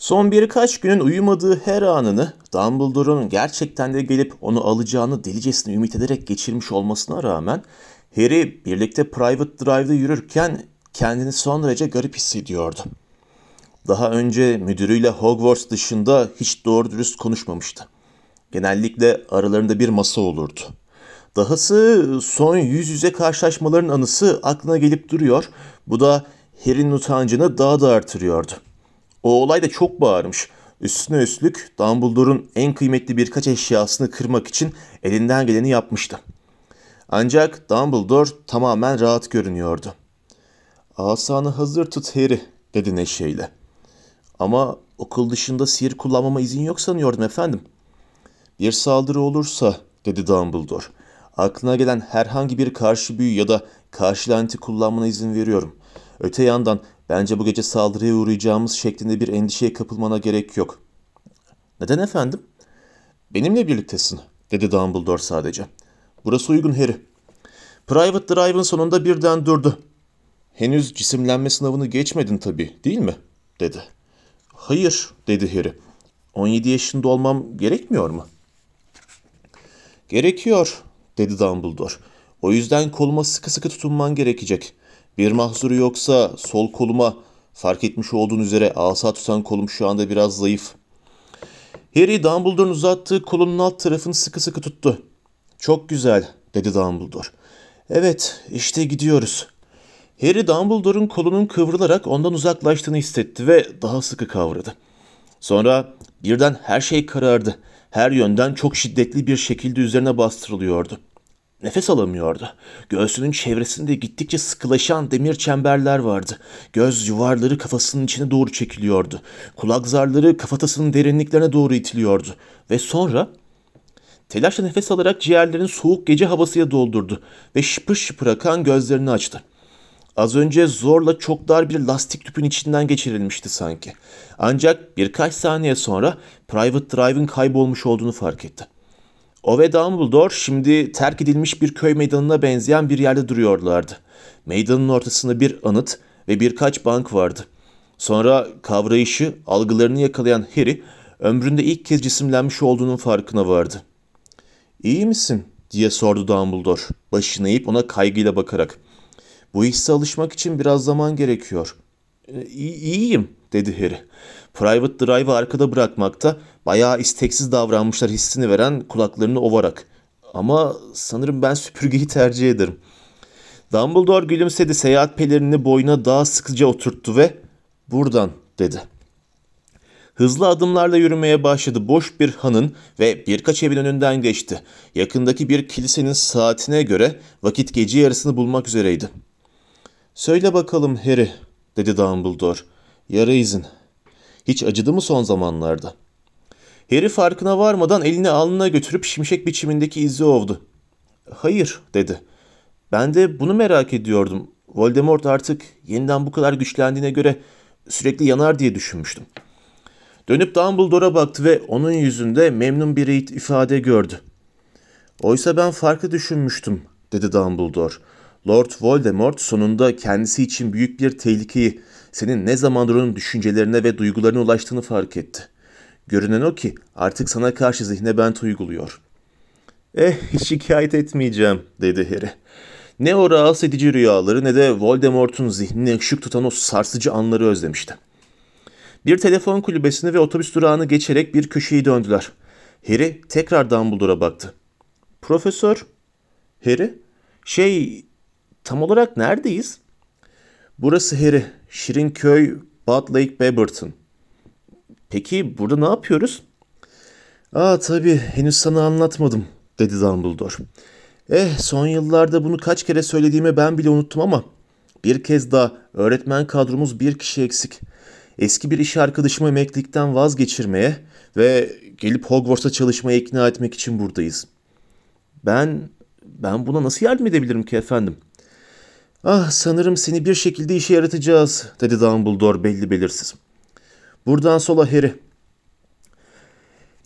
Son birkaç günün uyumadığı her anını Dumbledore'un gerçekten de gelip onu alacağını delicesine ümit ederek geçirmiş olmasına rağmen Harry birlikte Private Drive'da yürürken kendini son derece garip hissediyordu. Daha önce müdürüyle Hogwarts dışında hiç doğru dürüst konuşmamıştı. Genellikle aralarında bir masa olurdu. Dahası son yüz yüze karşılaşmaların anısı aklına gelip duruyor. Bu da Harry'nin utancını daha da artırıyordu. O olay da çok bağırmış. Üstüne üstlük Dumbledore'un en kıymetli birkaç eşyasını kırmak için elinden geleni yapmıştı. Ancak Dumbledore tamamen rahat görünüyordu. Asanı hazır tut Harry, dedi neşeyle. Ama okul dışında sihir kullanmama izin yok sanıyordum efendim. Bir saldırı olursa, dedi Dumbledore. Aklına gelen herhangi bir karşı büyü ya da karşı laneti kullanmana izin veriyorum. Öte yandan bence bu gece saldırıya uğrayacağımız şeklinde bir endişeye kapılmana gerek yok. Neden efendim? Benimle birliktesin, dedi Dumbledore sadece. Burası uygun Harry. Private Drive'ın sonunda birden durdu. Henüz cisimlenme sınavını geçmedin tabii, değil mi? dedi. Hayır, dedi Harry. 17 yaşında olmam gerekmiyor mu? Gerekiyor, dedi Dumbledore. O yüzden koluma sıkı sıkı tutunman gerekecek. Bir mahzuru yoksa sol koluma fark etmiş olduğun üzere asa tutan kolum şu anda biraz zayıf. Harry Dumbledore'un uzattığı kolunun alt tarafını sıkı sıkı tuttu. Çok güzel, dedi Dumbledore. Evet, işte gidiyoruz. Harry Dumbledore'un kolunun kıvrılarak ondan uzaklaştığını hissetti ve daha sıkı kavradı. Sonra birden her şey karardı. Her yönden çok şiddetli bir şekilde üzerine bastırılıyordu. Nefes alamıyordu. Göğsünün çevresinde gittikçe sıkılaşan demir çemberler vardı. Göz yuvarları kafasının içine doğru çekiliyordu. Kulak zarları kafatasının derinliklerine doğru itiliyordu. Ve sonra telaşla nefes alarak ciğerlerini soğuk gece havasıyla doldurdu ve şıpır şıpır akan gözlerini açtı. Az önce zorla çok dar bir lastik tüpün içinden geçirilmişti sanki. Ancak birkaç saniye sonra Private Drive'ın kaybolmuş olduğunu fark etti. O ve Dumbledore şimdi terk edilmiş bir köy meydanına benzeyen bir yerde duruyorlardı. Meydanın ortasında bir anıt ve birkaç bank vardı. Sonra kavrayışı, algılarını yakalayan Harry, ömründe ilk kez cisimlenmiş olduğunun farkına vardı. İyi misin? diye sordu Dumbledore, başını eğip ona kaygıyla bakarak. Bu hisse alışmak için biraz zaman gerekiyor. E, iyiyim, dedi Harry. Private Drive'ı arkada bırakmakta bayağı isteksiz davranmışlar hissini veren kulaklarını ovarak. Ama sanırım ben süpürgeyi tercih ederim. Dumbledore gülümsedi seyahat pelerini boyuna daha sıkıca oturttu ve buradan dedi. Hızlı adımlarla yürümeye başladı. Boş bir hanın ve birkaç evin önünden geçti. Yakındaki bir kilisenin saatine göre vakit gece yarısını bulmak üzereydi. Söyle bakalım Harry, dedi Dumbledore. Yara izin. Hiç acıdı mı son zamanlarda? Harry farkına varmadan elini alnına götürüp şimşek biçimindeki izi ovdu. Hayır, dedi. Ben de bunu merak ediyordum. Voldemort artık yeniden bu kadar güçlendiğine göre sürekli yanar diye düşünmüştüm. Dönüp Dumbledore'a baktı ve onun yüzünde memnun bir ifade gördü. Oysa ben farklı düşünmüştüm, dedi Dumbledore. Lord Voldemort sonunda kendisi için büyük bir tehlikeyi senin ne zamandır onun düşüncelerine ve duygularına ulaştığını fark etti. Görünen o ki artık sana karşı zihne bent uyguluyor. Eh şikayet etmeyeceğim dedi Harry. Ne o rahatsız edici rüyaları ne de Voldemort'un zihnini ışık tutan o sarsıcı anları özlemişti. Bir telefon kulübesini ve otobüs durağını geçerek bir köşeyi döndüler. Harry tekrar Dumbledore'a baktı. Profesör? Harry? Şey, tam olarak neredeyiz? Burası Harry. Şirinköy, Bud Lake, Beberton. Peki burada ne yapıyoruz? Aa tabii henüz sana anlatmadım dedi Dumbledore. Eh son yıllarda bunu kaç kere söylediğimi ben bile unuttum ama bir kez daha öğretmen kadromuz bir kişi eksik. Eski bir iş arkadaşımı emeklilikten vazgeçirmeye ve gelip Hogwarts'a çalışmaya ikna etmek için buradayız. Ben ben buna nasıl yardım edebilirim ki efendim? Ah sanırım seni bir şekilde işe yaratacağız dedi Dumbledore belli belirsiz. Buradan sola Harry.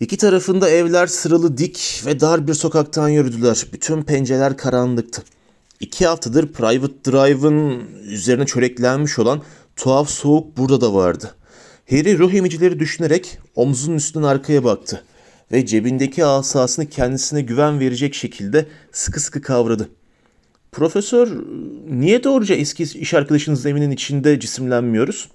İki tarafında evler sıralı dik ve dar bir sokaktan yürüdüler. Bütün pencereler karanlıktı. İki haftadır Private Drive'ın üzerine çöreklenmiş olan tuhaf soğuk burada da vardı. Harry ruh emicileri düşünerek omzunun üstünden arkaya baktı ve cebindeki asasını kendisine güven verecek şekilde sıkı sıkı kavradı. Profesör, niye doğruca eski iş arkadaşınız evinin içinde cisimlenmiyoruz?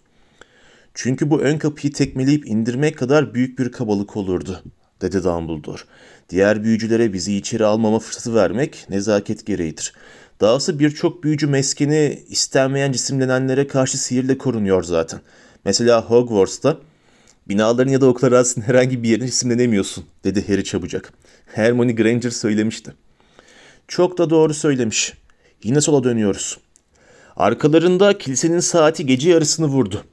Çünkü bu ön kapıyı tekmeleyip indirmek kadar büyük bir kabalık olurdu, dedi Dumbledore. Diğer büyücülere bizi içeri almama fırsatı vermek nezaket gereğidir. Dahası birçok büyücü meskeni istenmeyen cisimlenenlere karşı sihirle korunuyor zaten. Mesela Hogwarts'ta binaların ya da okul arazisinin herhangi bir yerine cisimlenemiyorsun, dedi Harry çabucak. Hermione Granger söylemişti. Çok da doğru söylemiş. Yine sola dönüyoruz. Arkalarında kilisenin saati gece yarısını vurdu.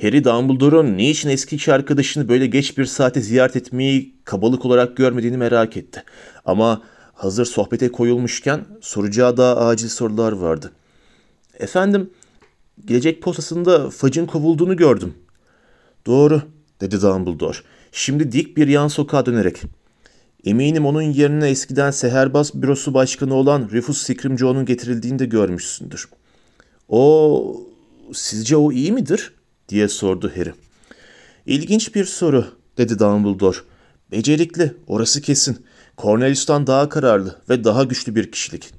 Harry Dumbledore'un niçin eski iş arkadaşını böyle geç bir saate ziyaret etmeyi kabalık olarak görmediğini merak etti. Ama hazır sohbete koyulmuşken soracağı daha acil sorular vardı. Efendim, gelecek postasında Fudge'ın kovulduğunu gördüm. Doğru, dedi Dumbledore. Şimdi dik bir yan sokağa dönerek. Eminim onun yerine eskiden Seherbaz Bürosu Başkanı olan Rufus Scrimgeour'un getirildiğini de görmüşsündür. O, sizce o iyi midir? diye sordu Harry. İlginç bir soru, dedi Dumbledore. Becerikli, orası kesin. Cornelius'tan daha kararlı ve daha güçlü bir kişilik.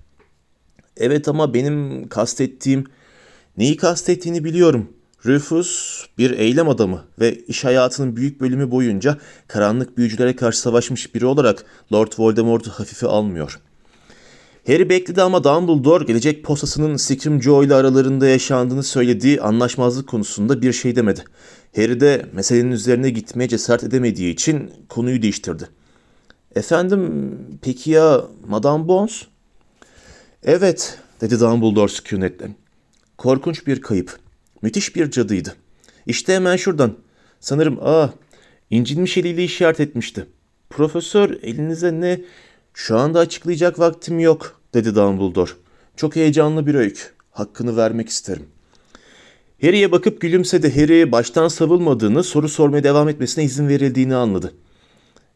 Evet ama benim kastettiğim, neyi kastettiğini biliyorum. Rufus bir eylem adamı ve iş hayatının büyük bölümü boyunca karanlık büyücülere karşı savaşmış biri olarak Lord Voldemort'u hafife almıyor. Harry bekledi ama Dumbledore gelecek postasının Scrimgeour ile aralarında yaşandığını söylediği anlaşmazlık konusunda bir şey demedi. Harry de meselenin üzerine gitmeye cesaret edemediği için konuyu değiştirdi. Efendim, peki ya Madame Bones? Evet, dedi Dumbledore sükunetle. Korkunç bir kayıp. Müthiş bir cadıydı. İşte hemen şuradan. Sanırım ah incinmiş eliyle işaret etmişti. Profesör elinize ne? Şu anda açıklayacak vaktim yok dedi Dumbledore. Çok heyecanlı bir öykü. Hakkını vermek isterim. Harry'e bakıp gülümsedi. Harry baştan savılmadığını, soru sormaya devam etmesine izin verildiğini anladı.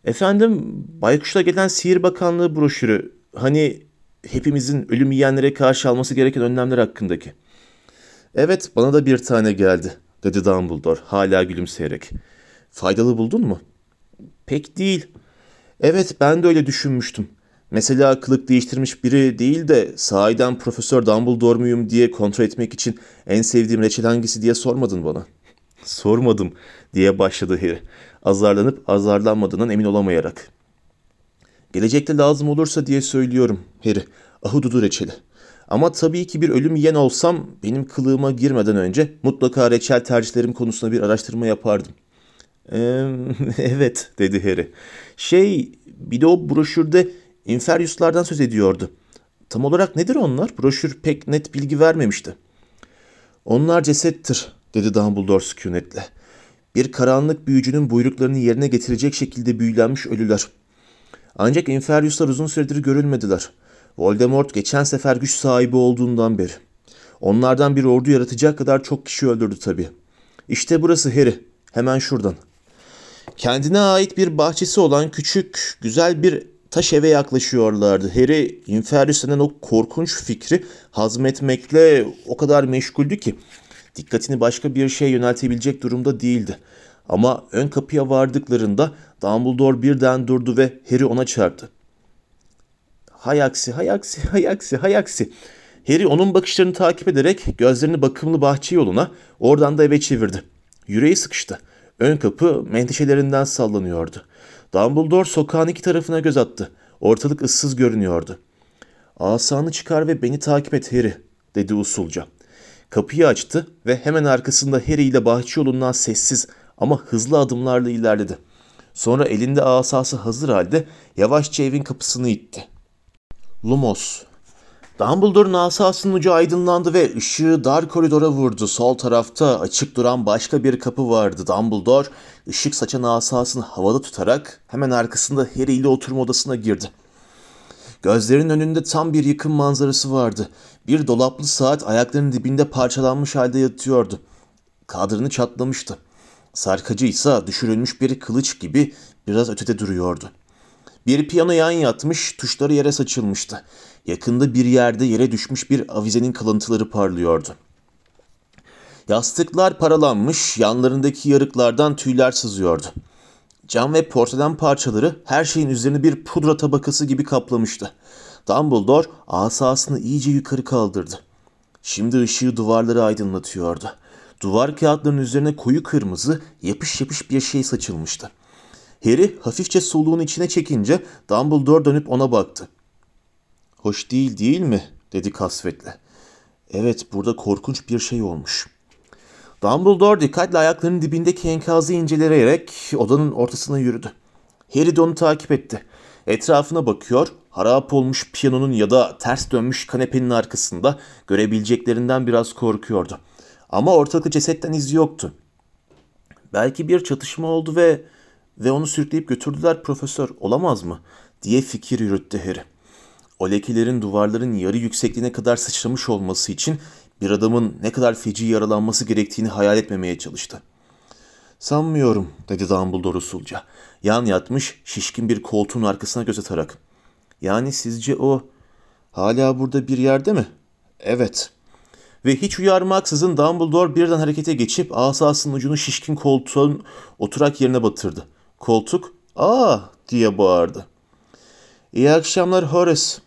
Efendim, Baykuş'ta gelen Sihir Bakanlığı broşürü, hani hepimizin ölüm yiyenlere karşı alması gereken önlemler hakkındaki. Evet, bana da bir tane geldi, dedi Dumbledore hala gülümseyerek. Faydalı buldun mu? Pek değil. Evet, ben de öyle düşünmüştüm. Mesela kılık değiştirmiş biri değil de sahiden Profesör Dumbledore muyum diye kontrol etmek için en sevdiğim reçel hangisi diye sormadın bana. Sormadım diye başladı Harry. Azarlanıp azarlanmadığından emin olamayarak. Gelecekte lazım olursa diye söylüyorum Harry. Ahududu reçeli. Ama tabii ki bir ölüm yiyen olsam benim kılığıma girmeden önce mutlaka reçel tercihlerim konusunda bir araştırma yapardım. Ee, evet dedi Harry. Şey bir de o broşürde Inferius'lardan söz ediyordu. Tam olarak nedir onlar? Broşür pek net bilgi vermemişti. Onlar cesettir, dedi Dumbledore sükunetle. Bir karanlık büyücünün buyruklarını yerine getirecek şekilde büyülenmiş ölüler. Ancak Inferius'lar uzun süredir görülmediler. Voldemort geçen sefer güç sahibi olduğundan beri. Onlardan bir ordu yaratacak kadar çok kişi öldürdü tabii. İşte burası Harry. Hemen şuradan. Kendine ait bir bahçesi olan küçük, güzel bir taş eve yaklaşıyorlardı. Harry Inferius'un o korkunç fikri hazmetmekle o kadar meşguldü ki dikkatini başka bir şeye yöneltebilecek durumda değildi. Ama ön kapıya vardıklarında Dumbledore birden durdu ve Harry ona çarptı. Hay aksi, hay aksi. Harry onun bakışlarını takip ederek gözlerini bakımlı bahçe yoluna, oradan da eve çevirdi. Yüreği sıkıştı. Ön kapı menteşelerinden sallanıyordu. Dumbledore sokağın iki tarafına göz attı. Ortalık ıssız görünüyordu. Asanı çıkar ve beni takip et Harry, dedi usulca. Kapıyı açtı ve hemen arkasında Harry ile bahçe yolundan sessiz ama hızlı adımlarla ilerledi. Sonra elinde asası hazır halde yavaşça evin kapısını itti. Lumos. Dumbledore'un asasının ucu aydınlandı ve ışığı dar koridora vurdu. Sol tarafta açık duran başka bir kapı vardı. Dumbledore ışık saçan asasını havada tutarak hemen arkasında Harry ile oturma odasına girdi. Gözlerinin önünde tam bir yıkım manzarası vardı. Bir dolaplı saat ayaklarının dibinde parçalanmış halde yatıyordu. Kadrını çatlamıştı. Sarkacı ise düşürülmüş bir kılıç gibi biraz ötede duruyordu. Bir piyano yan yatmış, tuşları yere saçılmıştı. Yakında bir yerde yere düşmüş bir avizenin kalıntıları parlıyordu. Yastıklar paralanmış, yanlarındaki yarıklardan tüyler sızıyordu. Cam ve porselen parçaları her şeyin üzerini bir pudra tabakası gibi kaplamıştı. Dumbledore asasını iyice yukarı kaldırdı. Şimdi ışığı duvarları aydınlatıyordu. Duvar kağıtlarının üzerine koyu kırmızı, yapış yapış bir şey saçılmıştı. Harry hafifçe soluğun içine çekince Dumbledore dönüp ona baktı. Hoş değil değil mi? dedi kasvetle. Evet burada korkunç bir şey olmuş. Dumbledore dikkatle ayaklarının dibindeki enkazı inceleyerek odanın ortasına yürüdü. Harry de onu takip etti. Etrafına bakıyor, harap olmuş piyanonun ya da ters dönmüş kanepenin arkasında görebileceklerinden biraz korkuyordu. Ama ortalıkta cesetten iz yoktu. Belki bir çatışma oldu ve ve onu sürükleyip götürdüler profesör olamaz mı diye fikir yürüttü Harry. O lekelerin duvarların yarı yüksekliğine kadar sıçramış olması için bir adamın ne kadar feci yaralanması gerektiğini hayal etmemeye çalıştı. Sanmıyorum dedi Dumbledore usulca. Yan yatmış şişkin bir koltuğun arkasına göz atarak. Yani sizce o hala burada bir yerde mi? Evet. Ve hiç uyarmaksızın Dumbledore birden harekete geçip asasının ucunu şişkin koltuğun oturak yerine batırdı. Koltuk ''Aa!'' diye bağırdı. ''İyi akşamlar Horace''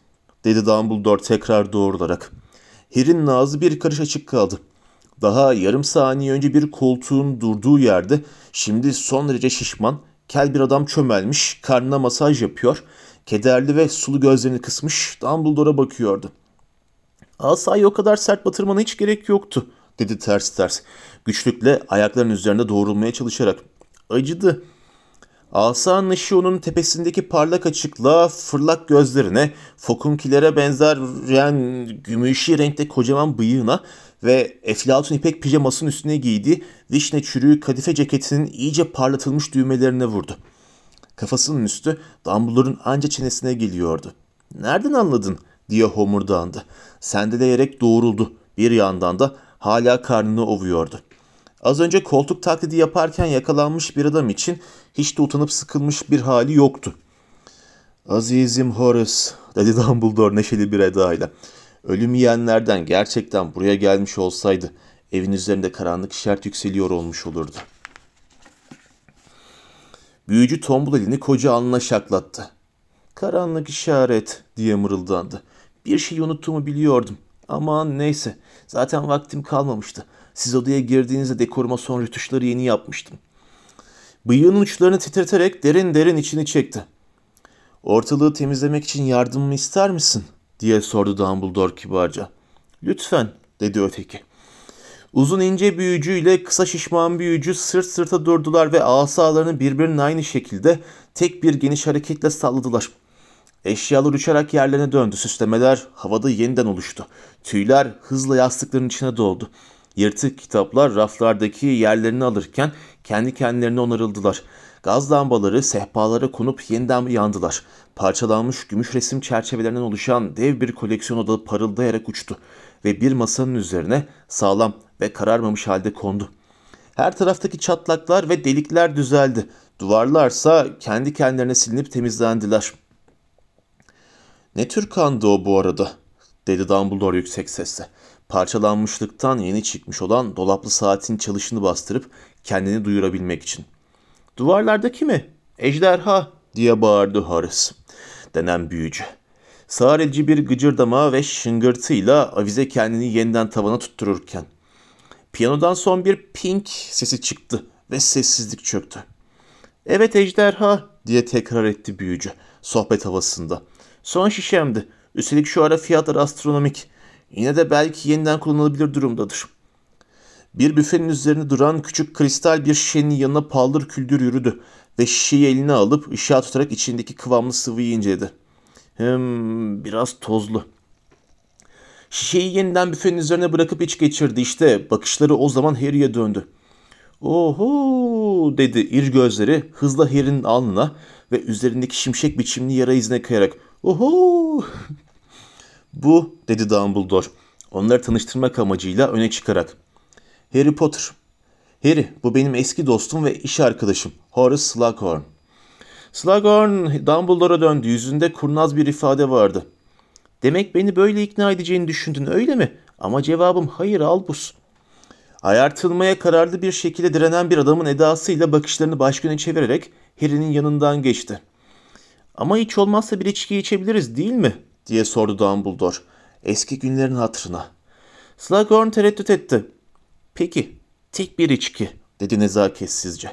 dedi Dumbledore tekrar doğrularak. Harry'nin ağzı bir karış açık kaldı. Daha yarım saniye önce bir koltuğun durduğu yerde şimdi son derece şişman, kel bir adam çömelmiş, karnına masaj yapıyor, kederli ve sulu gözlerini kısmış Dumbledore'a bakıyordu. Asayı o kadar sert batırmana hiç gerek yoktu, dedi ters ters. Güçlükle ayaklarının üzerinde doğrulmaya çalışarak. Acıdı. Asanın ışığı onun tepesindeki parlak açıklığa, fırlak gözlerine, fokunkilere benzeyen gümüşü renkte kocaman bıyığına ve eflatun ipek pijamasının üstüne giydiği vişne çürüğü kadife ceketinin iyice parlatılmış düğmelerine vurdu. Kafasının üstü Dumbledore'un anca çenesine geliyordu. ''Nereden anladın?'' diye homurdandı. Sendeleyerek doğruldu. Bir yandan da hala karnını ovuyordu. Az önce koltuk taklidi yaparken yakalanmış bir adam için hiç de utanıp sıkılmış bir hali yoktu. Azizim Horace, dedi Dumbledore neşeli bir edayla. Ölüm yiyenlerden gerçekten buraya gelmiş olsaydı evin üzerinde karanlık işaret yükseliyor olmuş olurdu. Büyücü tombul elini koca alnına şaklattı. Karanlık işaret diye mırıldandı. Bir şey unuttuğumu biliyordum. Aman neyse. Zaten vaktim kalmamıştı. Siz odaya girdiğinizde dekoruma son rütuşları yeni yapmıştım. Bıyığının uçlarını titreterek derin derin içini çekti. Ortalığı temizlemek için yardımımı ister misin? diye sordu Dumbledore kibarca. Lütfen dedi öteki. Uzun ince büyücüyle kısa şişman büyücü sırt sırta durdular ve asalarını birbirine aynı şekilde tek bir geniş hareketle salladılar. Eşyalar uçarak yerlerine döndü. Süslemeler havada yeniden oluştu. Tüyler hızla yastıkların içine doldu. Yırtık kitaplar raflardaki yerlerini alırken kendi kendilerine onarıldılar. Gaz lambaları sehpalara konup yeniden yandılar. Parçalanmış gümüş resim çerçevelerinden oluşan dev bir koleksiyon odalı parıldayarak uçtu ve bir masanın üzerine sağlam ve kararmamış halde kondu. Her taraftaki çatlaklar ve delikler düzeldi. Duvarlarsa kendi kendilerine silinip temizlendiler. Ne tür kandı o bu arada? dedi Dumbledore yüksek sesle. Parçalanmışlıktan yeni çıkmış olan dolaplı saatin çalışını bastırıp kendini duyurabilmek için. Duvarlardaki mi? Ejderha diye bağırdı Horace denen büyücü. Edici bir gıcırdama ve şıngırtıyla avize kendini yeniden tavana tuttururken. Piyanodan son bir pink sesi çıktı ve sessizlik çöktü. Evet ejderha diye tekrar etti büyücü sohbet havasında. Son şişemdi. Üstelik şu ara fiyatlar astronomik. Yine de belki yeniden kullanılabilir durumdadır. Bir büfenin üzerinde duran küçük kristal bir şişenin yanına paldır küldür yürüdü ve şişeyi eline alıp ışığa tutarak içindeki kıvamlı sıvıyı inceledi. Hmm, biraz tozlu. Şişeyi yeniden büfenin üzerine bırakıp iç geçirdi. İşte bakışları o zaman Harry'e döndü. Oho dedi ir gözleri hızla Harry'nin alnına ve üzerindeki şimşek biçimli yara izine kayarak. Oho bu dedi Dumbledore onları tanıştırmak amacıyla öne çıkarak. Harry Potter. Harry bu benim eski dostum ve iş arkadaşım Horace Slughorn. Slughorn Dumbledore'a döndü. Yüzünde kurnaz bir ifade vardı. Demek beni böyle ikna edeceğini düşündün öyle mi? Ama cevabım hayır Albus. Ayartılmaya kararlı bir şekilde direnen bir adamın edasıyla bakışlarını başka yöne çevirerek Harry'nin yanından geçti. Ama hiç olmazsa bir içki içebiliriz değil mi? Diye sordu Dumbledore. Eski günlerin hatırına. Slughorn tereddüt etti. Peki, tek bir içki, dedi nezaketsizce.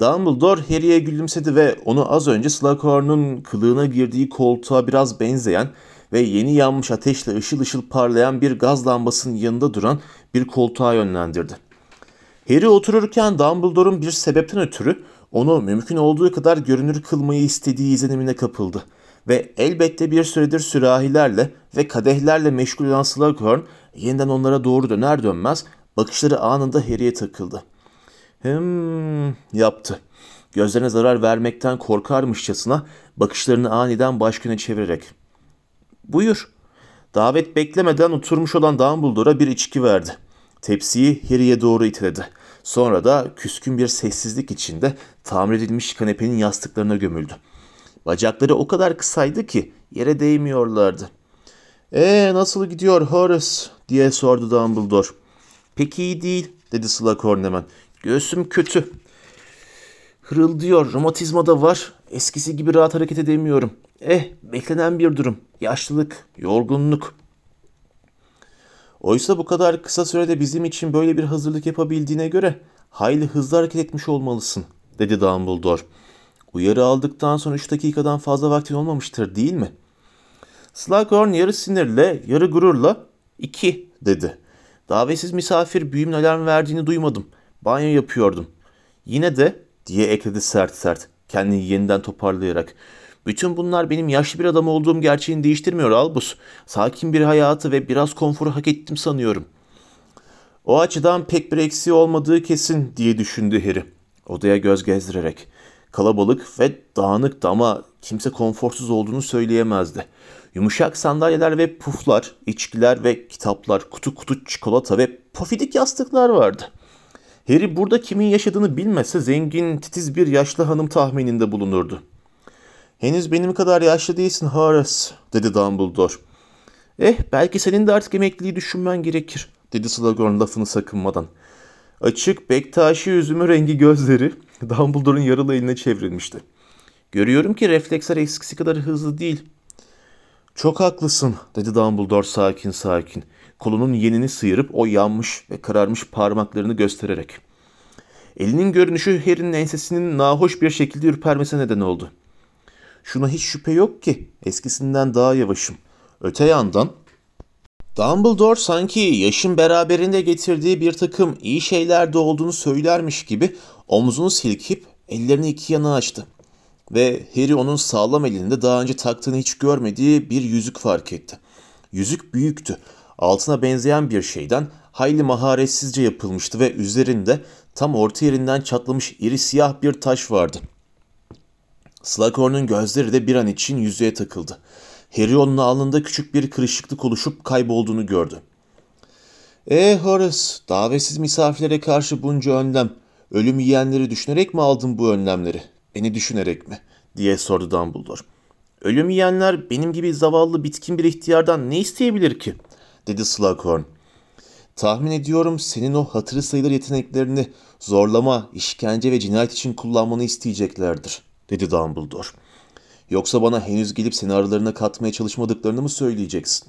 Dumbledore Harry'e gülümsedi ve onu az önce Slughorn'un kılığına girdiği koltuğa biraz benzeyen ve yeni yanmış ateşle ışıl ışıl parlayan bir gaz lambasının yanında duran bir koltuğa yönlendirdi. Harry otururken Dumbledore'un bir sebepten ötürü onu mümkün olduğu kadar görünür kılmayı istediği izlenimine kapıldı. Ve elbette bir süredir sürahilerle ve kadehlerle meşgul olan Slughorn yeniden onlara doğru döner dönmez bakışları anında Harry'e takıldı. Hmm yaptı. Gözlerine zarar vermekten korkarmışçasına bakışlarını aniden başka yöne çevirerek. Buyur. Davet beklemeden oturmuş olan Dumbledore'a bir içki verdi. Tepsiyi Harry'e doğru itiledi. Sonra da küskün bir sessizlik içinde tamir edilmiş kanepenin yastıklarına gömüldü. Bacakları o kadar kısaydı ki yere değmiyorlardı. ''Ee nasıl gidiyor Horace?'' diye sordu Dumbledore. ''Pek iyi değil.'' dedi Slughorn hemen. ''Göğsüm kötü. Hırıldıyor, romatizma da var. Eskisi gibi rahat hareket edemiyorum. Eh, beklenen bir durum. Yaşlılık, yorgunluk.'' Oysa bu kadar kısa sürede bizim için böyle bir hazırlık yapabildiğine göre hayli hızlı hareket etmiş olmalısın, dedi Dumbledore. Uyarı aldıktan sonra üç dakikadan fazla vaktin olmamıştır değil mi? Slughorn yarı sinirle, yarı gururla iki dedi. Davetsiz misafir büyümün alarm verdiğini duymadım. Banyo yapıyordum. Yine de diye ekledi sert sert kendini yeniden toparlayarak. Bütün bunlar benim yaşlı bir adam olduğum gerçeğini değiştirmiyor Albus. Sakin bir hayatı ve biraz konforu hak ettim sanıyorum. O açıdan pek bir eksiği olmadığı kesin diye düşündü Harry. Odaya göz gezdirerek. Kalabalık ve dağınıktı ama kimse konforsuz olduğunu söyleyemezdi. Yumuşak sandalyeler ve puflar, içkiler ve kitaplar, kutu kutu çikolata ve pofidik yastıklar vardı. Harry burada kimin yaşadığını bilmese zengin, titiz bir yaşlı hanım tahmininde bulunurdu. Henüz benim kadar yaşlı değilsin Horace, dedi Dumbledore. Eh, belki senin de artık emekliliği düşünmen gerekir, dedi Slughorn lafını sakınmadan. Açık, bektaşi yüzümü rengi gözleri Dumbledore'un yaralı eline çevrilmişti. Görüyorum ki refleksler eskisi kadar hızlı değil. Çok haklısın, dedi Dumbledore sakin sakin. Kolunun yenini sıyırıp o yanmış ve kararmış parmaklarını göstererek. Elinin görünüşü Harry'nin ensesinin nahoş bir şekilde ürpermesine neden oldu. Şuna hiç şüphe yok ki eskisinden daha yavaşım. Öte yandan Dumbledore sanki yaşın beraberinde getirdiği bir takım iyi şeyler de olduğunu söylermiş gibi omzunu silkip ellerini iki yana açtı. Ve Harry onun sağlam elinde daha önce taktığını hiç görmediği bir yüzük fark etti. Yüzük büyüktü. Altına benzeyen bir şeyden hayli maharetsizce yapılmıştı ve üzerinde tam orta yerinden çatlamış iri siyah bir taş vardı. Slughorn'un gözleri de bir an için yüzüğe takıldı. Harry onun alnında küçük bir kırışıklık oluşup kaybolduğunu gördü. ''Ee Horace, davetsiz misafirlere karşı bunca önlem, ölüm yiyenleri düşünerek mi aldın bu önlemleri? Beni düşünerek mi?'' diye sordu Dumbledore. ''Ölüm yiyenler benim gibi zavallı bitkin bir ihtiyardan ne isteyebilir ki?'' dedi Slughorn. ''Tahmin ediyorum senin o hatırı sayılır yeteneklerini zorlama, işkence ve cinayet için kullanmanı isteyeceklerdir.'' dedi Dumbledore. Yoksa bana henüz gelip seni aralarına katmaya çalışmadıklarını mı söyleyeceksin?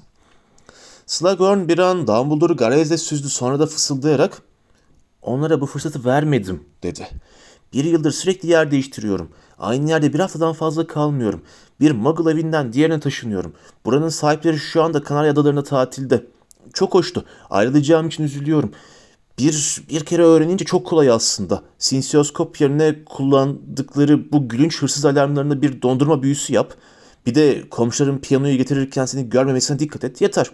Slughorn bir an Dumbledore'u garezle süzdü sonra da fısıldayarak onlara bu fırsatı vermedim dedi. Bir yıldır sürekli yer değiştiriyorum. Aynı yerde bir haftadan fazla kalmıyorum. Bir Muggle evinden diğerine taşınıyorum. Buranın sahipleri şu anda Kanarya Adaları'nda tatilde. Çok hoştu. Ayrılacağım için üzülüyorum. Bir, bir kere öğrenince çok kolay aslında. Sinsiyoskop yerine kullandıkları bu gülünç hırsız alarmlarına bir dondurma büyüsü yap. Bir de komşuların piyanoyu getirirken seni görmemesine dikkat et yeter.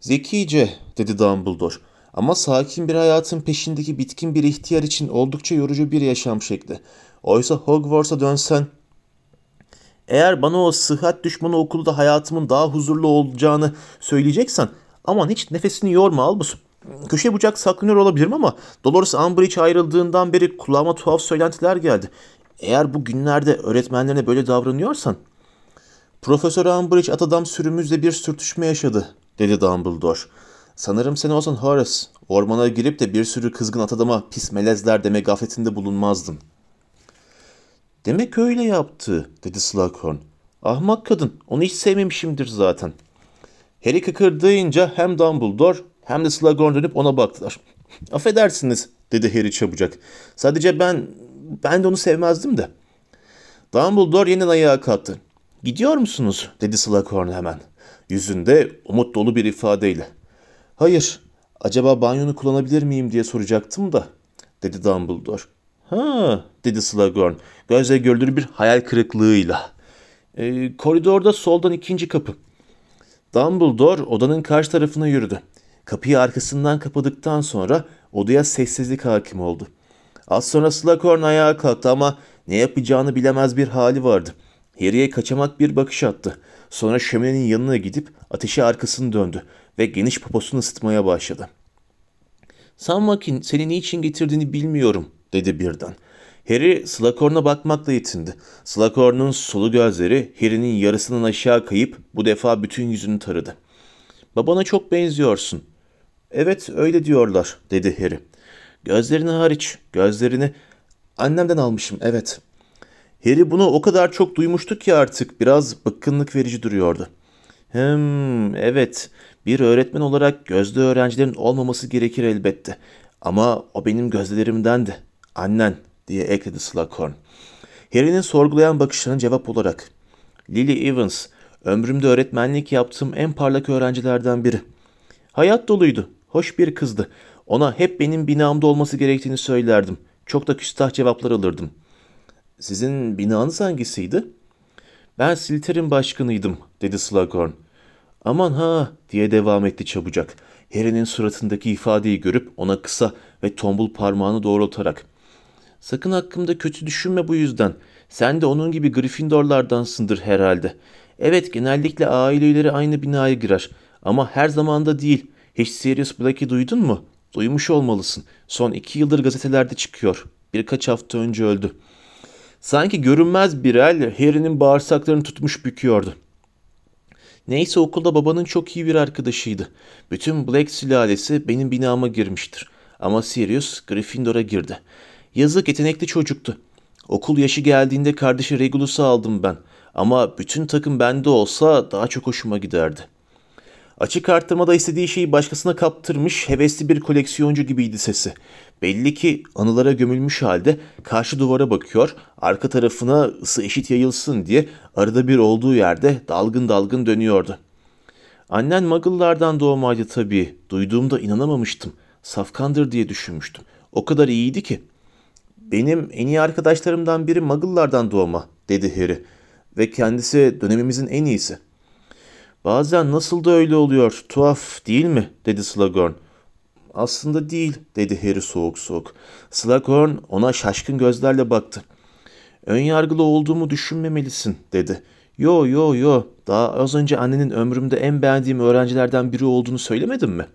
Zekice dedi Dumbledore. Ama sakin bir hayatın peşindeki bitkin bir ihtiyar için oldukça yorucu bir yaşam şekli. Oysa Hogwarts'a dönsen... Eğer bana o sıhhat düşmanı okulda hayatımın daha huzurlu olacağını söyleyeceksen aman hiç nefesini yorma Albus. Köşe bucak saklanıyor olabilirim ama Dolores Umbridge ayrıldığından beri kulağıma tuhaf söylentiler geldi. Eğer bu günlerde öğretmenlerine böyle davranıyorsan... Profesör Umbridge at adam sürümüzle bir sürtüşme yaşadı, dedi Dumbledore. Sanırım sen olsan Horace. Ormana girip de bir sürü kızgın at adama pis melezler deme gafletinde bulunmazdın. Demek öyle yaptı, dedi Slughorn. Ahmak kadın, onu hiç sevmemişimdir zaten. Harry kıkırdayınca hem Dumbledore hem de Slughorn dönüp ona baktılar. Affedersiniz, dedi Harry çabucak. Sadece ben, ben de onu sevmezdim de. Dumbledore yeniden ayağa kalktı. Gidiyor musunuz? dedi Slughorn hemen. Yüzünde umut dolu bir ifadeyle. Hayır, acaba banyonu kullanabilir miyim diye soracaktım da, dedi Dumbledore. Ha, dedi Slughorn, gözle görülür bir hayal kırıklığıyla. E, koridorda soldan ikinci kapı. Dumbledore odanın karşı tarafına yürüdü. Kapıyı arkasından kapadıktan sonra odaya sessizlik hakim oldu. Az sonra Slughorn ayağa kalktı ama ne yapacağını bilemez bir hali vardı. Harry'e kaçamak bir bakış attı. Sonra şöminenin yanına gidip ateşi arkasını döndü ve geniş poposunu ısıtmaya başladı. Sammakin seni niçin getirdiğini bilmiyorum dedi birden. Harry Slughorn'a bakmakla yetindi. Slughorn'un sulu gözleri Harry'nin yarısından aşağı kayıp bu defa bütün yüzünü taradı. Babana çok benziyorsun. Evet öyle diyorlar dedi Harry. Gözlerini hariç gözlerini annemden almışım evet. Harry bunu o kadar çok duymuştu ki artık biraz bıkkınlık verici duruyordu. Hem evet bir öğretmen olarak gözde öğrencilerin olmaması gerekir elbette. Ama o benim gözlerimdendi. Annen diye ekledi Slughorn. Harry'nin sorgulayan bakışlarına cevap olarak. Lily Evans, ömrümde öğretmenlik yaptığım en parlak öğrencilerden biri. Hayat doluydu, hoş bir kızdı. Ona hep benim binamda olması gerektiğini söylerdim. Çok da küstah cevaplar alırdım. Sizin binanız hangisiydi? Ben Silter'in başkanıydım, dedi Slughorn. Aman ha, diye devam etti çabucak. Harry'nin suratındaki ifadeyi görüp ona kısa ve tombul parmağını doğrultarak. Sakın hakkımda kötü düşünme bu yüzden. Sen de onun gibi Gryffindorlardansındır herhalde. Evet genellikle aileleri aynı binaya girer. Ama her zamanda değil. Hiç Sirius Black'i duydun mu? Duymuş olmalısın. Son iki yıldır gazetelerde çıkıyor. Birkaç hafta önce öldü. Sanki görünmez bir el Harry'nin bağırsaklarını tutmuş büküyordu. Neyse okulda babanın çok iyi bir arkadaşıydı. Bütün Black sülalesi benim binama girmiştir. Ama Sirius Gryffindor'a girdi. Yazık yetenekli çocuktu. Okul yaşı geldiğinde kardeşi Regulus'u aldım ben. Ama bütün takım bende olsa daha çok hoşuma giderdi. Açık arttırmada istediği şeyi başkasına kaptırmış hevesli bir koleksiyoncu gibiydi sesi. Belli ki anılara gömülmüş halde karşı duvara bakıyor, arka tarafına ısı eşit yayılsın diye arada bir olduğu yerde dalgın dalgın dönüyordu. Annen Muggle'lardan doğmaydı tabii. Duyduğumda inanamamıştım. Safkandır diye düşünmüştüm. O kadar iyiydi ki. Benim en iyi arkadaşlarımdan biri Muggle'lardan doğma, dedi Harry. Ve kendisi dönemimizin en iyisi. Bazen nasıl da öyle oluyor, tuhaf değil mi? dedi Slughorn. Aslında değil, dedi Harry soğuk soğuk. Slughorn ona şaşkın gözlerle baktı. Önyargılı olduğumu düşünmemelisin, dedi. Yo yo yo, daha az önce annenin ömrümde en beğendiğim öğrencilerden biri olduğunu söylemedim mi?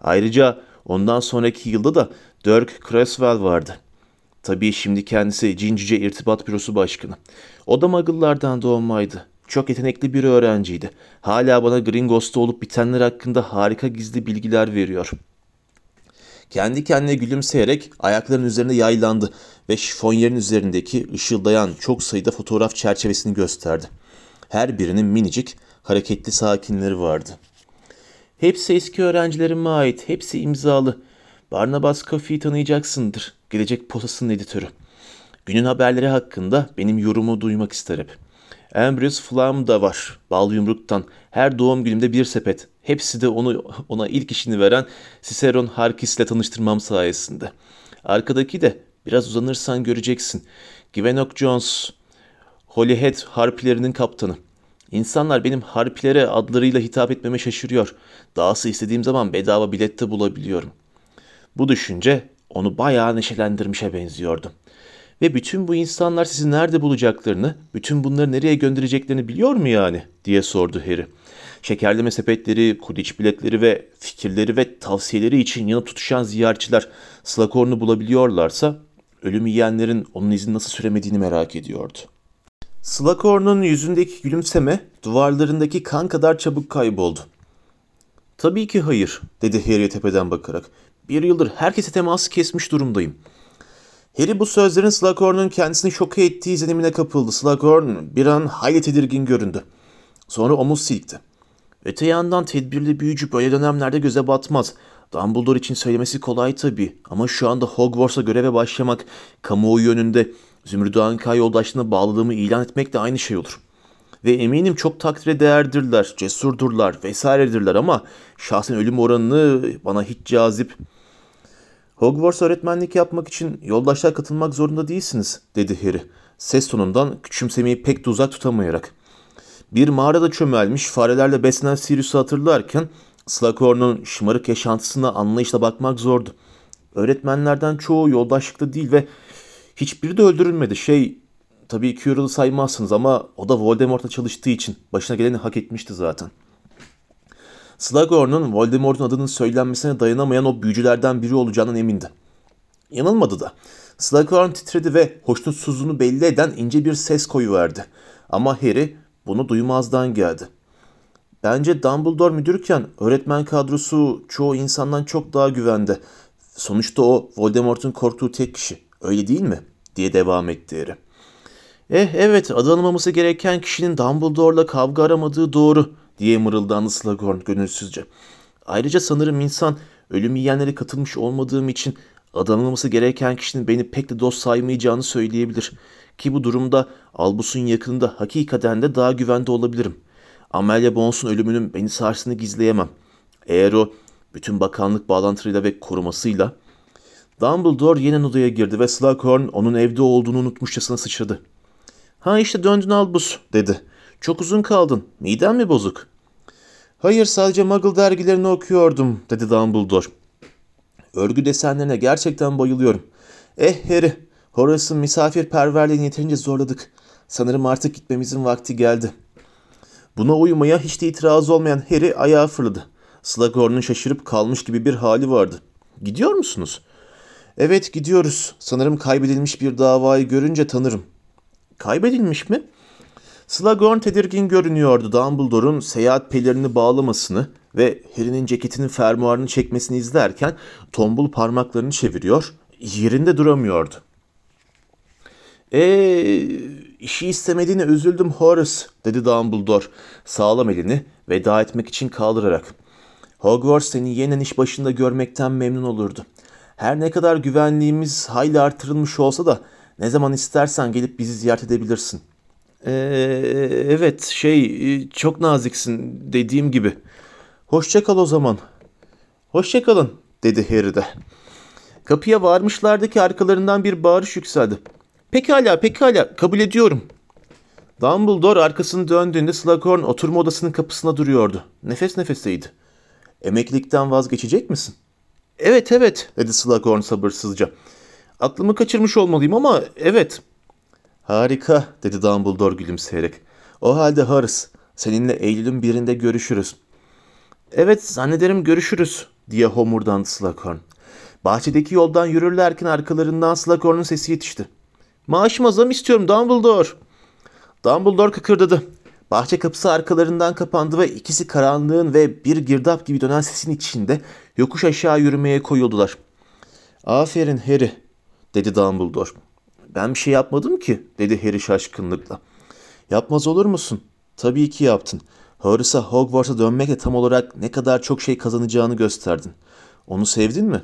Ayrıca ondan sonraki yılda da Dirk Creswell vardı. Tabii şimdi kendisi Cincice İrtibat Bürosu Başkanı. O da Muggle'lardan doğmaydı. Çok yetenekli bir öğrenciydi. Hala bana Gringos'ta olup bitenler hakkında harika gizli bilgiler veriyor. Kendi kendine gülümseyerek ayaklarının üzerine yaylandı ve şifonyerin üzerindeki ışıldayan çok sayıda fotoğraf çerçevesini gösterdi. Her birinin minicik, hareketli sakinleri vardı. Hepsi eski öğrencilerime ait, hepsi imzalı. Barnabas Coffey'i tanıyacaksındır, gelecek posasının editörü. Günün haberleri hakkında benim yorumu duymak ister hep. Ambrose Flam da var, bal yumruktan. Her doğum günümde bir sepet. Hepsi de onu ona ilk işini veren Ciceron Harkis'le tanıştırmam sayesinde. Arkadaki de biraz uzanırsan göreceksin. Gwenok Jones, Holyhead harpilerinin kaptanı. İnsanlar benim harpilere adlarıyla hitap etmeme şaşırıyor. Dahası istediğim zaman bedava bilet de bulabiliyorum. Bu düşünce onu bayağı neşelendirmişe benziyordu. Ve bütün bu insanlar sizi nerede bulacaklarını, bütün bunları nereye göndereceklerini biliyor mu yani? diye sordu Harry. Şekerleme sepetleri, kudiç biletleri ve fikirleri ve tavsiyeleri için yanıp tutuşan ziyaretçiler Slughorn'u bulabiliyorlarsa ölüm yiyenlerin onun izini nasıl süremediğini merak ediyordu. Slughorn'un yüzündeki gülümseme duvarlarındaki kan kadar çabuk kayboldu. Tabii ki hayır, dedi Harry'e tepeden bakarak. Bir yıldır herkese teması kesmiş durumdayım. Harry bu sözlerin Slughorn'un kendisini şoke ettiği izlenimine kapıldı. Slughorn bir an hayli tedirgin göründü. Sonra omuz silkti. Öte yandan tedbirli büyücü böyle dönemlerde göze batmaz. Dumbledore için söylemesi kolay tabii ama şu anda Hogwarts'a göreve başlamak, kamuoyu önünde Zümrüt Anka yoldaşlığına bağladığımı ilan etmek de aynı şey olur. Ve eminim çok takdire değerdirler, cesurdurlar vesairedirler ama şahsen ölüm oranını bana hiç cazip. Hogwarts öğretmenlik yapmak için yoldaşlar katılmak zorunda değilsiniz, dedi Harry. Ses tonundan küçümsemeyi pek de uzak tutamayarak. Bir mağarada çömelmiş farelerle beslenen Sirius'u hatırlarken Slughorn'un şımarık yaşantısına anlayışla bakmak zordu. Öğretmenlerden çoğu yoldaşlıkta değil ve hiçbiri de öldürülmedi. Şey, tabii Quirrell'ı saymazsınız ama o da Voldemort'la çalıştığı için başına geleni hak etmişti zaten. Slughorn'un Voldemort'un adının söylenmesine dayanamayan o büyücülerden biri olacağından emindi. Yanılmadı da. Slughorn titredi ve hoşnutsuzluğunu belli eden ince bir ses koyuverdi. Ama Harry bunu duymazdan geldi. Bence Dumbledore müdürken öğretmen kadrosu çoğu insandan çok daha güvende. Sonuçta o Voldemort'un korktuğu tek kişi. Öyle değil mi? diye devam etti Harry. Eh evet adı gereken kişinin Dumbledore'la kavga aramadığı doğru diye mırıldandı Slughorn gönülsüzce. Ayrıca sanırım insan ölüm yiyenlere katılmış olmadığım için adı anılması gereken kişinin beni pek de dost saymayacağını söyleyebilir. Ki bu durumda Albus'un yakınında hakikaten de daha güvende olabilirim. Amelia Bones'un ölümünün beni sarsını gizleyemem. Eğer o bütün bakanlık bağlantılarıyla ve korumasıyla Dumbledore yeniden odaya girdi ve Slughorn onun evde olduğunu unutmuşçasına sıçradı. Ha işte döndün Albus dedi. Çok uzun kaldın. Miden mi bozuk? Hayır sadece Muggle dergilerini okuyordum dedi Dumbledore. Örgü desenlerine gerçekten bayılıyorum. Eh Harry, Horace'ın misafirperverliğini yeterince zorladık. Sanırım artık gitmemizin vakti geldi. Buna uymaya hiç de itiraz olmayan Harry ayağa fırladı. Slughorn'un şaşırıp kalmış gibi bir hali vardı. Gidiyor musunuz? Evet gidiyoruz. Sanırım kaybedilmiş bir davayı görünce tanırım. Kaybedilmiş mi? Slughorn tedirgin görünüyordu Dumbledore'un seyahat pelerini bağlamasını ve Harry'nin ceketinin fermuarını çekmesini izlerken tombul parmaklarını çeviriyor, yerinde duramıyordu. Eee işi istemediğine üzüldüm Horace dedi Dumbledore sağlam elini veda etmek için kaldırarak. Hogwarts seni yeniden iş başında görmekten memnun olurdu. Her ne kadar güvenliğimiz hayli artırılmış olsa da ne zaman istersen gelip bizi ziyaret edebilirsin. Ee, evet şey çok naziksin dediğim gibi. Hoşça kal o zaman. Hoşça kalın dedi Harry de. Kapıya varmışlardı ki arkalarından bir bağırış yükseldi. Pekala pekala kabul ediyorum. Dumbledore arkasını döndüğünde Slughorn oturma odasının kapısına duruyordu. Nefes nefeseydi. Emeklilikten vazgeçecek misin? Evet evet dedi Slughorn sabırsızca. Aklımı kaçırmış olmalıyım ama evet. Harika dedi Dumbledore gülümseyerek. O halde Horace seninle Eylül'ün birinde görüşürüz. Evet zannederim görüşürüz diye homurdandı Slughorn. Bahçedeki yoldan yürürlerken arkalarından Slughorn'un sesi yetişti. Maaşıma zam istiyorum Dumbledore. Dumbledore kıkırdadı. Bahçe kapısı arkalarından kapandı ve ikisi karanlığın ve bir girdap gibi dönen sesin içinde yokuş aşağı yürümeye koyuldular. Aferin Harry, dedi Dumbledore. Ben bir şey yapmadım ki, dedi Harry şaşkınlıkla. Yapmaz olur musun? Tabii ki yaptın. Horace'a Hogwarts'a dönmekle tam olarak ne kadar çok şey kazanacağını gösterdin. Onu sevdin mi?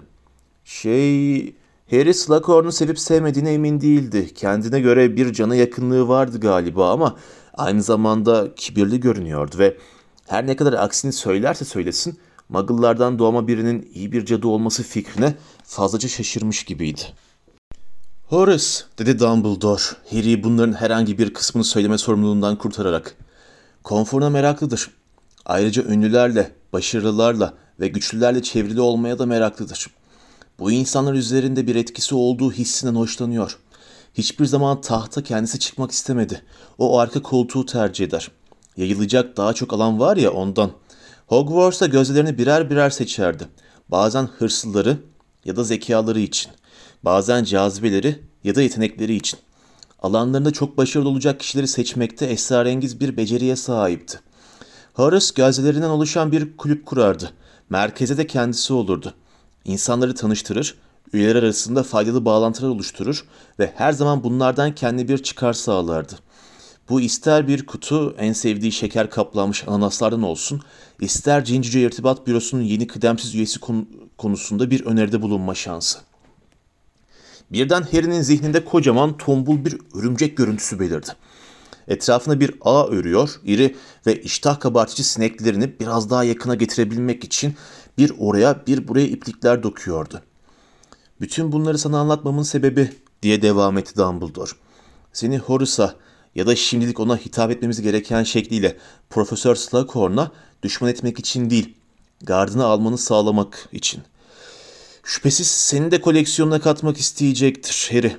Şey... Harry Slughorn'u sevip sevmediğine emin değildi. Kendine göre bir cana yakınlığı vardı galiba ama aynı zamanda kibirli görünüyordu ve her ne kadar aksini söylerse söylesin Muggle'lardan doğma birinin iyi bir cadı olması fikrine fazlaca şaşırmış gibiydi. Horace, dedi Dumbledore, Harry bunların herhangi bir kısmını söyleme sorumluluğundan kurtararak. Konforuna meraklıdır. Ayrıca ünlülerle, başarılılarla ve güçlülerle çevrili olmaya da meraklıdır. Bu insanlar üzerinde bir etkisi olduğu hissinden hoşlanıyor. Hiçbir zaman tahta kendisi çıkmak istemedi. O arka koltuğu tercih eder. Yayılacak daha çok alan var ya ondan. Hogwarts'ta gözlerini birer birer seçerdi. Bazen hırslıları ya da zekaları için. Bazen cazibeleri ya da yetenekleri için. Alanlarında çok başarılı olacak kişileri seçmekte esrarengiz bir beceriye sahipti. Horace gözlerinden oluşan bir kulüp kurardı. Merkeze de kendisi olurdu. İnsanları tanıştırır, üyeler arasında faydalı bağlantılar oluşturur ve her zaman bunlardan kendi bir çıkar sağlardı. Bu ister bir kutu en sevdiği şeker kaplanmış ananaslardan olsun, ister Cincice İrtibat Bürosu'nun yeni kıdemsiz üyesi konusunda bir öneride bulunma şansı. Birden Harry'nin zihninde kocaman tombul bir örümcek görüntüsü belirdi. Etrafına bir ağ örüyor, iri ve iştah kabartıcı sineklerini biraz daha yakına getirebilmek için bir oraya bir buraya iplikler dokuyordu. Bütün bunları sana anlatmamın sebebi diye devam etti Dumbledore. Seni Horus'a ya da şimdilik ona hitap etmemiz gereken şekliyle Profesör Slughorn'a düşman etmek için değil, gardını almanı sağlamak için. Şüphesiz seni de koleksiyonuna katmak isteyecektir Harry.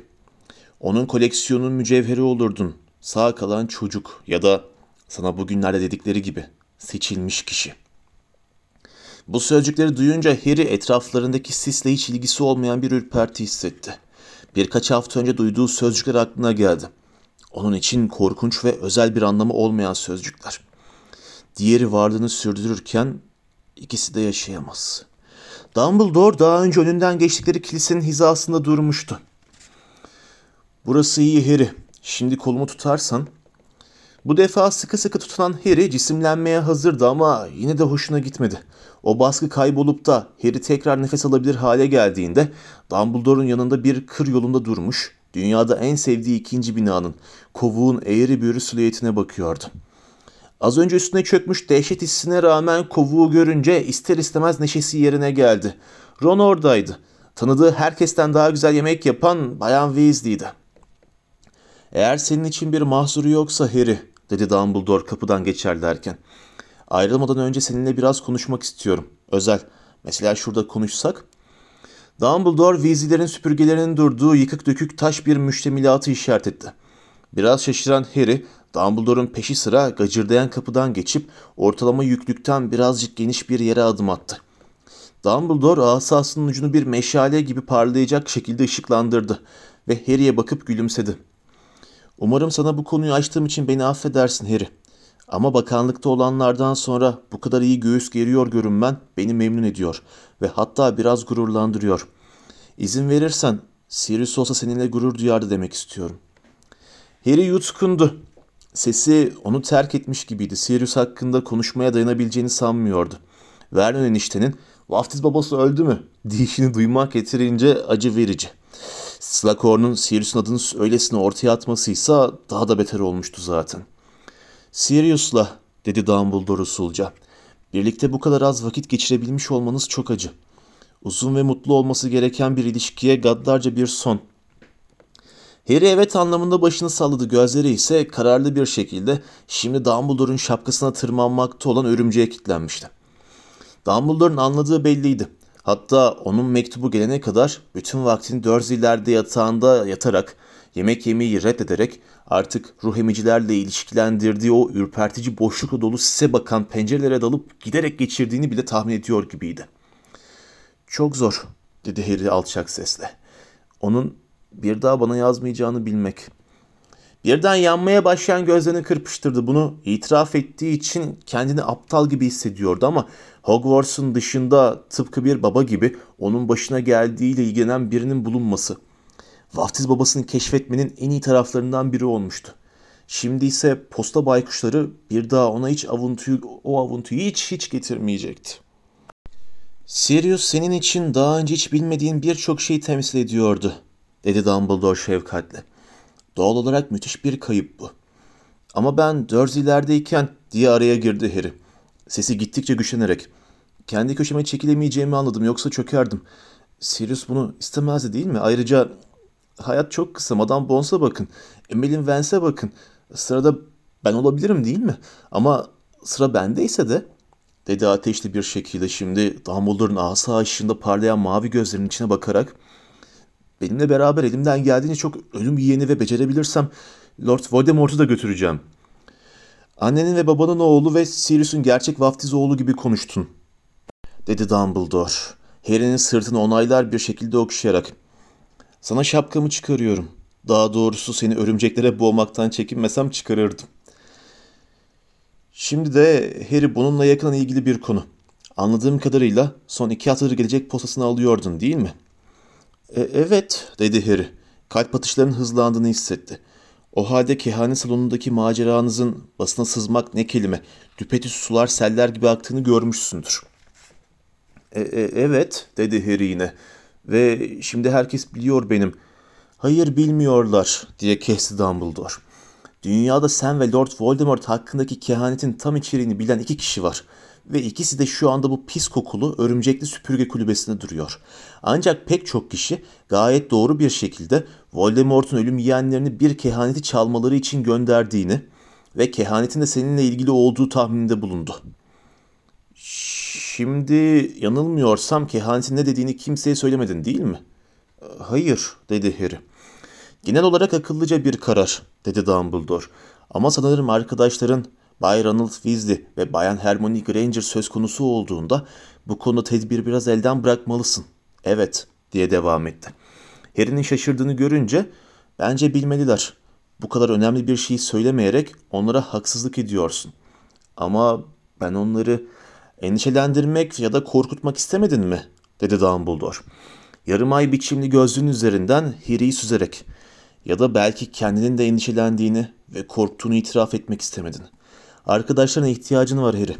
Onun koleksiyonun mücevheri olurdun. Sağ kalan çocuk ya da sana bugünlerde dedikleri gibi seçilmiş kişi. Bu sözcükleri duyunca Harry etraflarındaki sisle hiç ilgisi olmayan bir ürperti hissetti. Birkaç hafta önce duyduğu sözcükler aklına geldi. Onun için korkunç ve özel bir anlamı olmayan sözcükler. Diğeri varlığını sürdürürken ikisi de yaşayamaz. Dumbledore daha önce önünden geçtikleri kilisenin hizasında durmuştu. Burası iyi Harry. Şimdi kolumu tutarsan. Bu defa sıkı sıkı tutunan Harry cisimlenmeye hazırdı ama yine de hoşuna gitmedi. O baskı kaybolup da Harry tekrar nefes alabilir hale geldiğinde Dumbledore'un yanında bir kır yolunda durmuş, dünyada en sevdiği ikinci binanın, kovuğun eğri büğrü silüetine bakıyordu. Az önce üstüne çökmüş dehşet hissine rağmen kovuğu görünce ister istemez neşesi yerine geldi. Ron oradaydı. Tanıdığı herkesten daha güzel yemek yapan Bayan Weasley'di. Eğer senin için bir mahsuru yoksa Harry, dedi Dumbledore kapıdan geçerlerken. Ayrılmadan önce seninle biraz konuşmak istiyorum. Özel. Mesela şurada konuşsak. Dumbledore Weasley'lerin süpürgelerinin durduğu yıkık dökük taş bir müştemilatı işaret etti. Biraz şaşıran Harry, Dumbledore'un peşi sıra gacırdayan kapıdan geçip ortalama yüklükten birazcık geniş bir yere adım attı. Dumbledore asasının ucunu bir meşale gibi parlayacak şekilde ışıklandırdı ve Harry'e bakıp gülümsedi. Umarım sana bu konuyu açtığım için beni affedersin Harry. Ama bakanlıkta olanlardan sonra bu kadar iyi göğüs geriyor görünmen beni memnun ediyor ve hatta biraz gururlandırıyor. İzin verirsen Sirius olsa seninle gurur duyardı demek istiyorum. Harry yutkundu. Sesi onu terk etmiş gibiydi. Sirius hakkında konuşmaya dayanabileceğini sanmıyordu. Vernon eniştenin vaftiz babası öldü mü diyişini duymak getirince acı verici. Slughorn'un Sirius'un adını öylesine ortaya atmasıysa daha da beter olmuştu zaten. Sirius'la dedi Dumbledore usulca. Birlikte bu kadar az vakit geçirebilmiş olmanız çok acı. Uzun ve mutlu olması gereken bir ilişkiye gaddarca bir son. Harry evet anlamında başını salladı gözleri ise kararlı bir şekilde şimdi Dumbledore'un şapkasına tırmanmakta olan örümceğe kilitlenmişti. Dumbledore'un anladığı belliydi. Hatta onun mektubu gelene kadar bütün vaktini Dursley'lerde yatağında yatarak, yemek yemeyi reddederek artık ruh emicilerle ilişkilendirdiği o ürpertici boşlukla dolu sise bakan pencerelere dalıp giderek geçirdiğini bile tahmin ediyor gibiydi. Çok zor, dedi Harry alçak sesle. Onun bir daha bana yazmayacağını bilmek. Birden yanmaya başlayan gözlerini kırpıştırdı. Bunu itiraf ettiği için kendini aptal gibi hissediyordu ama Hogwarts'un dışında tıpkı bir baba gibi onun başına geldiğiyle ilgilenen birinin bulunması. Vaftiz babasını keşfetmenin en iyi taraflarından biri olmuştu. Şimdi ise posta baykuşları bir daha ona hiç avuntuyu, o avuntuyu hiç hiç getirmeyecekti. Sirius senin için daha önce hiç bilmediğin birçok şey temsil ediyordu, dedi Dumbledore şefkatle. Doğal olarak müthiş bir kayıp bu. Ama ben Dursley'lerdeyken diye araya girdi Harry. Sesi gittikçe güçlenerek. Kendi köşeme çekilemeyeceğimi anladım yoksa çökerdim. Sirius bunu istemezdi değil mi? Ayrıca hayat çok kısa. Madame Bones'a bakın. Emmeline Vance'e bakın. Sırada ben olabilirim değil mi? Ama sıra bendeyse de dedi ateşli bir şekilde şimdi Dumbledore'un asa ışığında parlayan mavi gözlerinin içine bakarak benimle beraber elimden geldiğince çok ölüm yiyeni ve becerebilirsem Lord Voldemort'u da götüreceğim. Annenin ve babanın oğlu ve Sirius'un gerçek vaftiz oğlu gibi konuştun dedi Dumbledore. Harry'nin sırtını onaylar bir şekilde okşayarak. Sana şapkamı çıkarıyorum. Daha doğrusu seni örümceklere boğmaktan çekinmesem çıkarırdım. Şimdi de Harry bununla yakın ilgili bir konu. Anladığım kadarıyla son iki haftadır gelecek postasını alıyordun değil mi? "E, evet, dedi Harry. Kalp atışlarının hızlandığını hissetti. O halde kehanet salonundaki maceranızın basına sızmak ne kelime, düpedüz sular seller gibi aktığını görmüşsündür. "E, e, evet, dedi Harry yine. Ve şimdi herkes biliyor benim. Hayır bilmiyorlar, diye kesti Dumbledore. Dünyada sen ve Lord Voldemort hakkındaki kehanetin tam içeriğini bilen iki kişi var. Ve ikisi de şu anda bu pis kokulu örümcekli süpürge kulübesinde duruyor. Ancak pek çok kişi gayet doğru bir şekilde Voldemort'un ölüm yiyenlerini bir kehaneti çalmaları için gönderdiğini ve kehanetin de seninle ilgili olduğu tahmininde bulundu. Şimdi yanılmıyorsam kehanetin ne dediğini kimseye söylemedin değil mi? Hayır, dedi Harry. Genel olarak akıllıca bir karar, dedi Dumbledore. Ama sanırım arkadaşların Bay Ronald Weasley ve Bayan Hermione Granger söz konusu olduğunda bu konuda tedbir biraz elden bırakmalısın. Evet, diye devam etti. Harry'nin şaşırdığını görünce bence bilmeliler. Bu kadar önemli bir şeyi söylemeyerek onlara haksızlık ediyorsun. Ama ben onları endişelendirmek ya da korkutmak istemedin mi? dedi Dumbledore. Yarım ay biçimli gözlüğün üzerinden Harry'i süzerek ya da belki kendinin de endişelendiğini ve korktuğunu itiraf etmek istemedin. Arkadaşlarına ihtiyacın var Harry.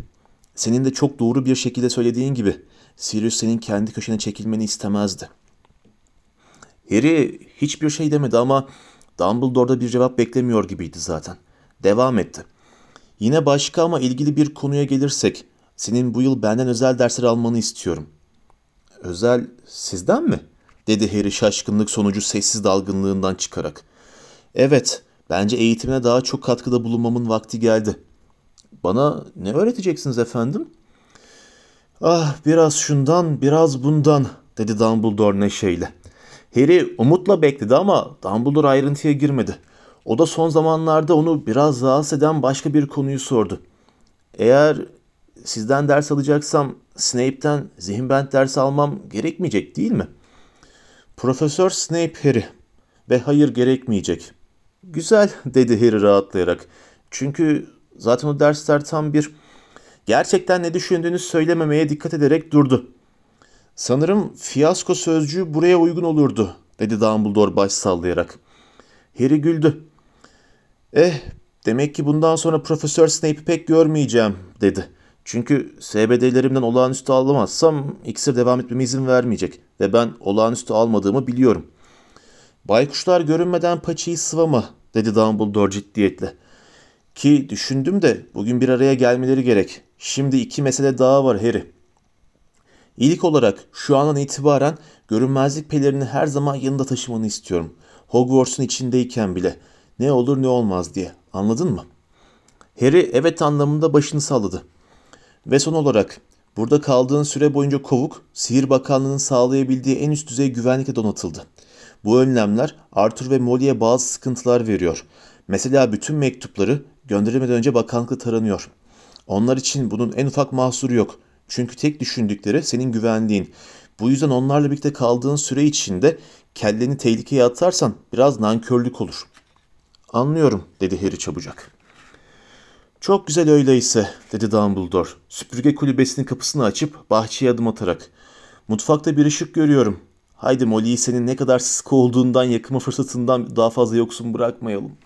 Senin de çok doğru bir şekilde söylediğin gibi Sirius senin kendi köşene çekilmeni istemezdi. Harry hiçbir şey demedi ama Dumbledore'da bir cevap beklemiyor gibiydi zaten. Devam etti. Yine başka ama ilgili bir konuya gelirsek, senin bu yıl benden özel dersler almanı istiyorum. Özel sizden mi? dedi Harry şaşkınlık sonucu sessiz dalgınlığından çıkarak. Evet, bence eğitimine daha çok katkıda bulunmamın vakti geldi. Bana ne öğreteceksiniz efendim? Ah, biraz şundan, biraz bundan, dedi Dumbledore neşeyle. Harry umutla bekledi ama Dumbledore ayrıntıya girmedi. O da son zamanlarda onu biraz rahatsız eden başka bir konuyu sordu. Eğer sizden ders alacaksam Snape'ten zihinbent ders almam gerekmeyecek değil mi? Profesör Snape Harry ve hayır gerekmeyecek. Güzel dedi Harry rahatlayarak. Çünkü zaten o dersler tam bir gerçekten ne düşündüğünü söylememeye dikkat ederek durdu. Sanırım fiyasko sözcüğü buraya uygun olurdu, dedi Dumbledore baş sallayarak. Harry güldü. Eh, demek ki bundan sonra Profesör Snape'i pek görmeyeceğim, dedi. Çünkü SBD'lerimden olağanüstü alamazsam iksir devam etmeme izin vermeyecek ve ben olağanüstü almadığımı biliyorum. Baykuşlar görünmeden paçayı sıvama, dedi Dumbledore ciddiyetle. Ki düşündüm de bugün bir araya gelmeleri gerek. Şimdi iki mesele daha var Harry. İlk olarak şu andan itibaren görünmezlik pelerini her zaman yanında taşımanı istiyorum. Hogwarts'un içindeyken bile. Ne olur ne olmaz diye. Anladın mı? Harry evet anlamında başını salladı. Ve son olarak burada kaldığın süre boyunca kovuk, Sihir Bakanlığı'nın sağlayabildiği en üst düzey güvenlikle donatıldı. Bu önlemler Arthur ve Molly'e bazı sıkıntılar veriyor. Mesela bütün mektupları gönderilmeden önce bakanlıkla taranıyor. Onlar için bunun en ufak mahsuru yok. Çünkü tek düşündükleri senin güvenliğin. Bu yüzden onlarla birlikte kaldığın süre içinde kelleni tehlikeye atarsan biraz nankörlük olur. Anlıyorum dedi Harry çabucak. Çok güzel öyleyse dedi Dumbledore. Süpürge kulübesinin kapısını açıp bahçeye adım atarak. Mutfakta bir ışık görüyorum. Haydi Molly'yi senin ne kadar sıkı olduğundan yakıma fırsatından daha fazla yoksun bırakmayalım.''